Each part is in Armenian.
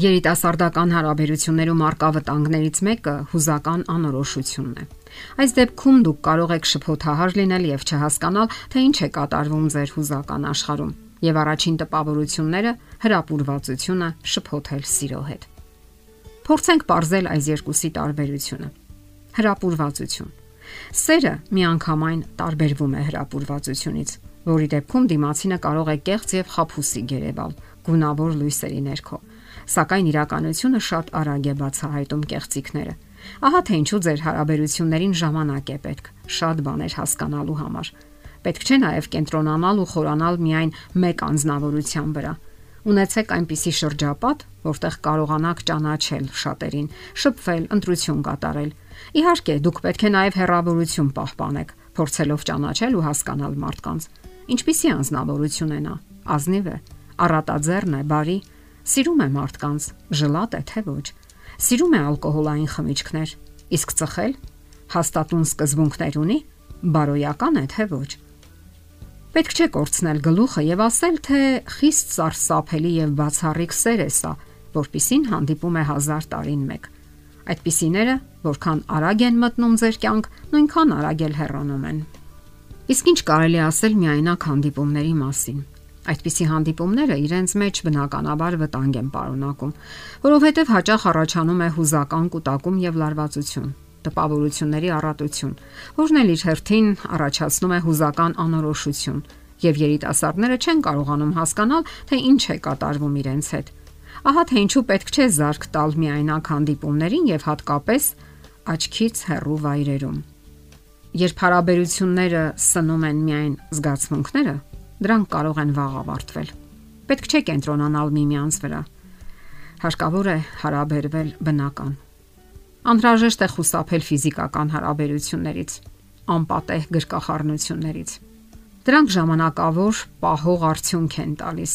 Երիտասարդական հարաբերություններում արկա վտանգներից մեկը հուզական անորոշությունն է։ Այս դեպքում դուք կարող եք շփոթահար լինել եւ չհասկանալ, թե ինչ է կատարվում ձեր հուզական աշխարհում։ Եվ առաջին տպավորությունները հրապուրվածությունը շփոթել սիրո հետ։ Փորձենք ողրզել այս երկուսի տարբերությունը։ Հրապուրվածություն։ Սերը միանգամայն տարբերվում է հրապուրվածությունից, որի դեպքում դիմացինը կարող է կեղծ եւ խափուսի գերեվալ գունավոր լույսերի ներքո սակայն իրականությունը շատ արագ է բացահայտում կեղծիքները։ Ահա թե ինչու ձեր հարաբերություններին ժամանակ է պետք շատ բաներ հասկանալու համար։ Պետք չէ նաև կենտրոնանալ ու խորանալ միայն մեկ անznավորության վրա։ Ունեցեք այնպիսի շրջապատ, որտեղ կարողանաք ճանաչել շատերին, շփվել, ընտրություն կատարել։ Իհարկե, դուք պետք է նաև հերավորություն պահպանեք, փորձելով ճանաչել ու հասկանալ մարդկանց։ Ինչպիսի անznավորություն է նա։ Ազնիվ է, առատաձեռն է, բարի, Սիրում է մարդկանց, ժլատ է թե ոչ։ Սիրում է ալկոհոլային խմիչքներ, իսկ ծխել հաստատուն սկզբունքներ ունի, բարոյական է թե ոչ։ Պետք չէ կորցնել գլուխը եւ ասել, թե խիստ սարսափելի եւ բացառիկ սեր է սա, որpիսին հանդիպում է հազար տարին մեկ։ Այդպիսիները, որքան արագ են մտնում ձեր կյանք, նույնքան արագ էլ հեռանում են։ Իսկ ինչ կարելի ասել միայնակ հանդիպումների մասին։ Այդպիսի հանդիպումները իրենց մեջ բնականաբար վտանգ են պարունակում, որովհետև հաճախ առաջանում է հուզական կൂട്ടակում եւ լարվածություն, տպավորությունների առատություն, որն էլ իր հերթին առաջացնում է հուզական անորոշություն, եւ երիտասարդները չեն կարողանում հասկանալ, թե ինչ է կատարվում իրենց հետ։ Ահա թե ինչու պետք չէ զարգ տալ միայնակ հանդիպումներին եւ հատկապես աչքից հեռու վայրերում։ Երբ հարաբերությունները սնում են միայն զգացմունքները, դրանք կարող են վաղ ավարտվել։ Պետք չէ կենտրոնանալ միմյանց վրա։ Հարկավոր է հարաբերվել բնական։ Անհրաժեշտ է խուսափել ֆիզիկական հարաբերություններից, անպատեհ գրկախառնություններից։ Դրանք ժամանակավոր պահող արդյունք են տալիս,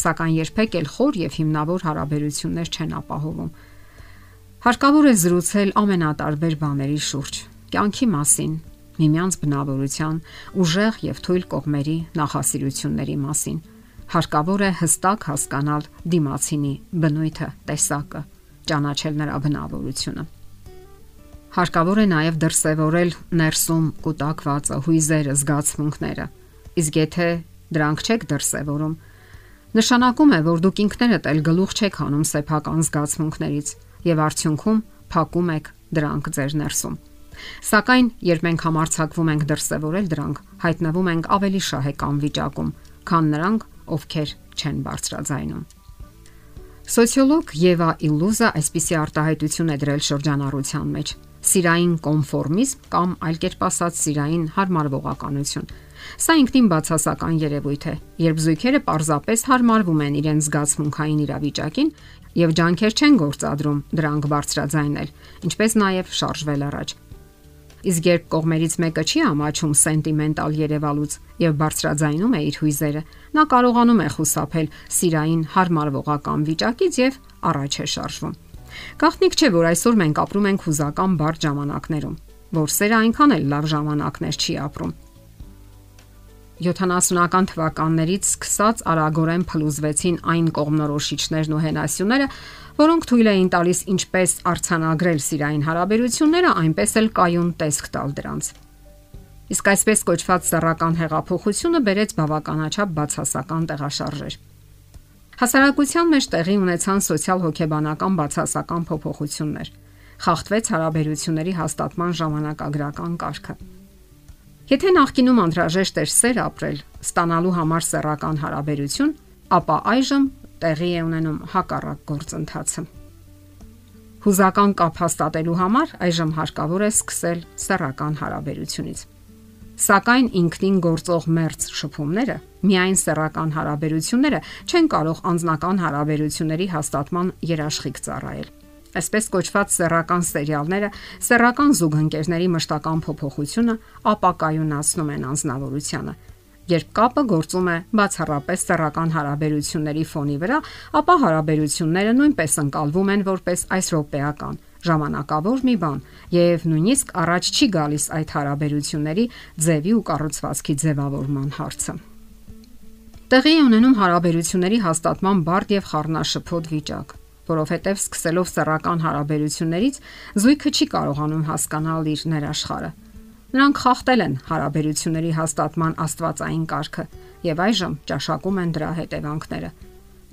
սակայն երբեք էլ խոր եւ հիմնավոր հարաբերություններ չեն ապահովում։ Հարկավոր է զրուցել ամենատարբեր բաների շուրջ՝ կյանքի մասին, միմյանց բնավորության, ուժեղ եւ թույլ կողմերի նախասիրությունների մասին։ Հարկավոր է հստակ հասկանալ դիմացինի բնույթը, տեսակը, ճանաչել նրա բնավորությունը։ Հարկավոր է նաև դրսևորել ներսում կուտակվածը, հույզերը, զգացմունքները։ Իսկ եթե դրանք չեք դրսևորում, նշանակում է, որ դուք ինքներդ էլ գլուխ չեք հանում սեփական զգացմունքներից եւ արդյունքում փակում եք դրանք ձեր ներսում։ Սակայն, երբ մենք համարցակվում ենք դրսևորել դրանք, հայտնվում ենք ավելի շահեկան վիճակում, քան նրանք, ովքեր չեն բարձրաձայնում։ Սոցիոլոգ Եվա Իլուզա այսպիսի արտահայտություն է դրել շրջանառության մեջ՝ սիրային կոնֆորմիզմ կամ այլ կերպ ասած սիրային հարմարվողականություն։ Սա ինքնին բացասական երևույթ է, երբ զույգերը parzapes հարմարվում են իրենց զգացմունքային իրավիճակին եւ ջանքեր չեն գործադրում դրանք բարձրաձայնել, ինչպես նաեւ շարժվել առաջ։ Իսկ երբ կողմերից մեկը չի ամաչում սենտիմենտալ երևալուց եւ բարձրաձայնում է իր հույզերը, նա կարողանում է խուսափել սիրային հարմարվողական վիճակից եւ առաջ է շարժվում։ Գաղտնիք չէ, որ այսօր մենք ապրում ենք հուզական բարդ ժամանակներում, որ սերը այնքան էլ լավ ժամանակներ չի ապրում։ 70-ական թվականներից սկսած արագորեն փլուզվեցին այն կողմնորոշիչներն ու հենասյուները, որոնք թույլ էին տալիս ինչպես արցանագրել սիրային հարաբերությունները, այնպես էլ կայուն տեսք տալ դրանց։ Իսկ այսպես կոչված սեռական հեղափոխությունը բերեց բավականաչափ բացասական տեղաշարժեր։ Հասարակության մեջ տեղի ունեցան սոցիալ-հոգեբանական բացասական փոփոխություններ։ Խախտվեց հարաբերությունների հաստատման ժամանակագրական կարգը։ Եթե նախկինում անհրաժեշտ էր սեր ապրել, ստանալու համար սեռական հարաբերություն, ապա այժմ տեղի է ունենում հակառակ գործընթացը։ Հուզական կապ հաստատելու համար այժմ հարկավոր է սկսել սեռական հարաբերությունից։ Սակայն ինքնին գործող մերց շփումները, միայն սեռական հարաբերությունները չեն կարող անձնական հարաբերությունների հաստատման երաշխիք ծառայել։ Այսպես կոչված սեռական սերիալները սեռական զուգընկերների մշտական փոփոխությունը ապակայունացնում են անznավորությունը, Երբ կապը գործում է բացառապես սեռական հարաբերությունների ֆոնի վրա, ապա հարաբերությունները նույնպես ընկալվում են որպես այս ռոպեական ժամանակավոր մի բան եւ նույնիսկ առաջ չի գալիս այդ հարաբերությունների ձևի ու կառուցվածքի ձևավորման հարցը։ Տեղի ունենում հարաբերությունների հաստատման բարդ եւ խառնաշփոթ վիճակ։ որովհետև սկսելով սեռական հարաբերություններից զույգը չի կարողանում հասկանալ իր ներաշխարը։ Նրանք խախտել են հարաբերությունների հաստատման աստվածային կարգը եւ այժմ ճաշակում են դրա հետևանքները։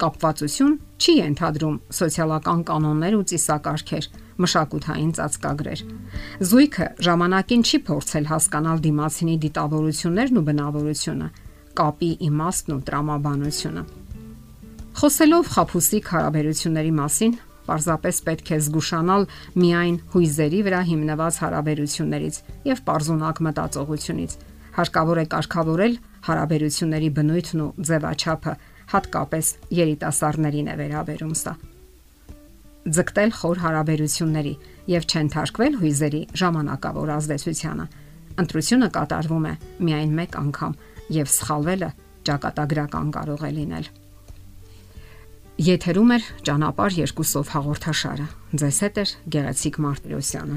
Կապվածություն չի ընդհանրում սոցիալական կանոններ ու ծիսակարգեր, մշակութային ծածկագրեր։ Զույգը ժամանակին չի փորձել հասկանալ դիմացինի դիտավորություններն ու բնավորությունը, կապի իմաստն ու տրամաբանությունը։ Խոսելով խափուսիկ հարաբերությունների մասին, Պարզապես պետք է զգուշանալ միայն հույզերի վրա հիմնված հարաբերություններից եւ པարզունակ մտածողությունից։ Հարկավոր է կարգավորել հարաբերությունների բնույթն ու ձևաչափը, հատկապես երիտասարդներին է վերաբերում սա ձգտել խոր հարաբերությունների եւ չընթարկվել հույզերի ժամանակավոր ազդեցությանը։ Ընտրությունը կատարվում է միայն մեկ անգամ եւ սխալվելը ճակատագրական կարող է լինել։ Եթերում է ճանապար երկուսով հաղորդաշարը։ Ձեզ հետ է Գեղեցիկ Մարտիրոսյանը։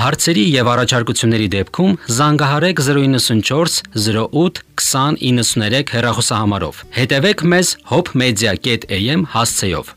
Հարցերի եւ առաջարկությունների դեպքում զանգահարեք 094 08 2093 հեռախոսահամարով։ Հետևեք մեզ hopmedia.am հասցեով։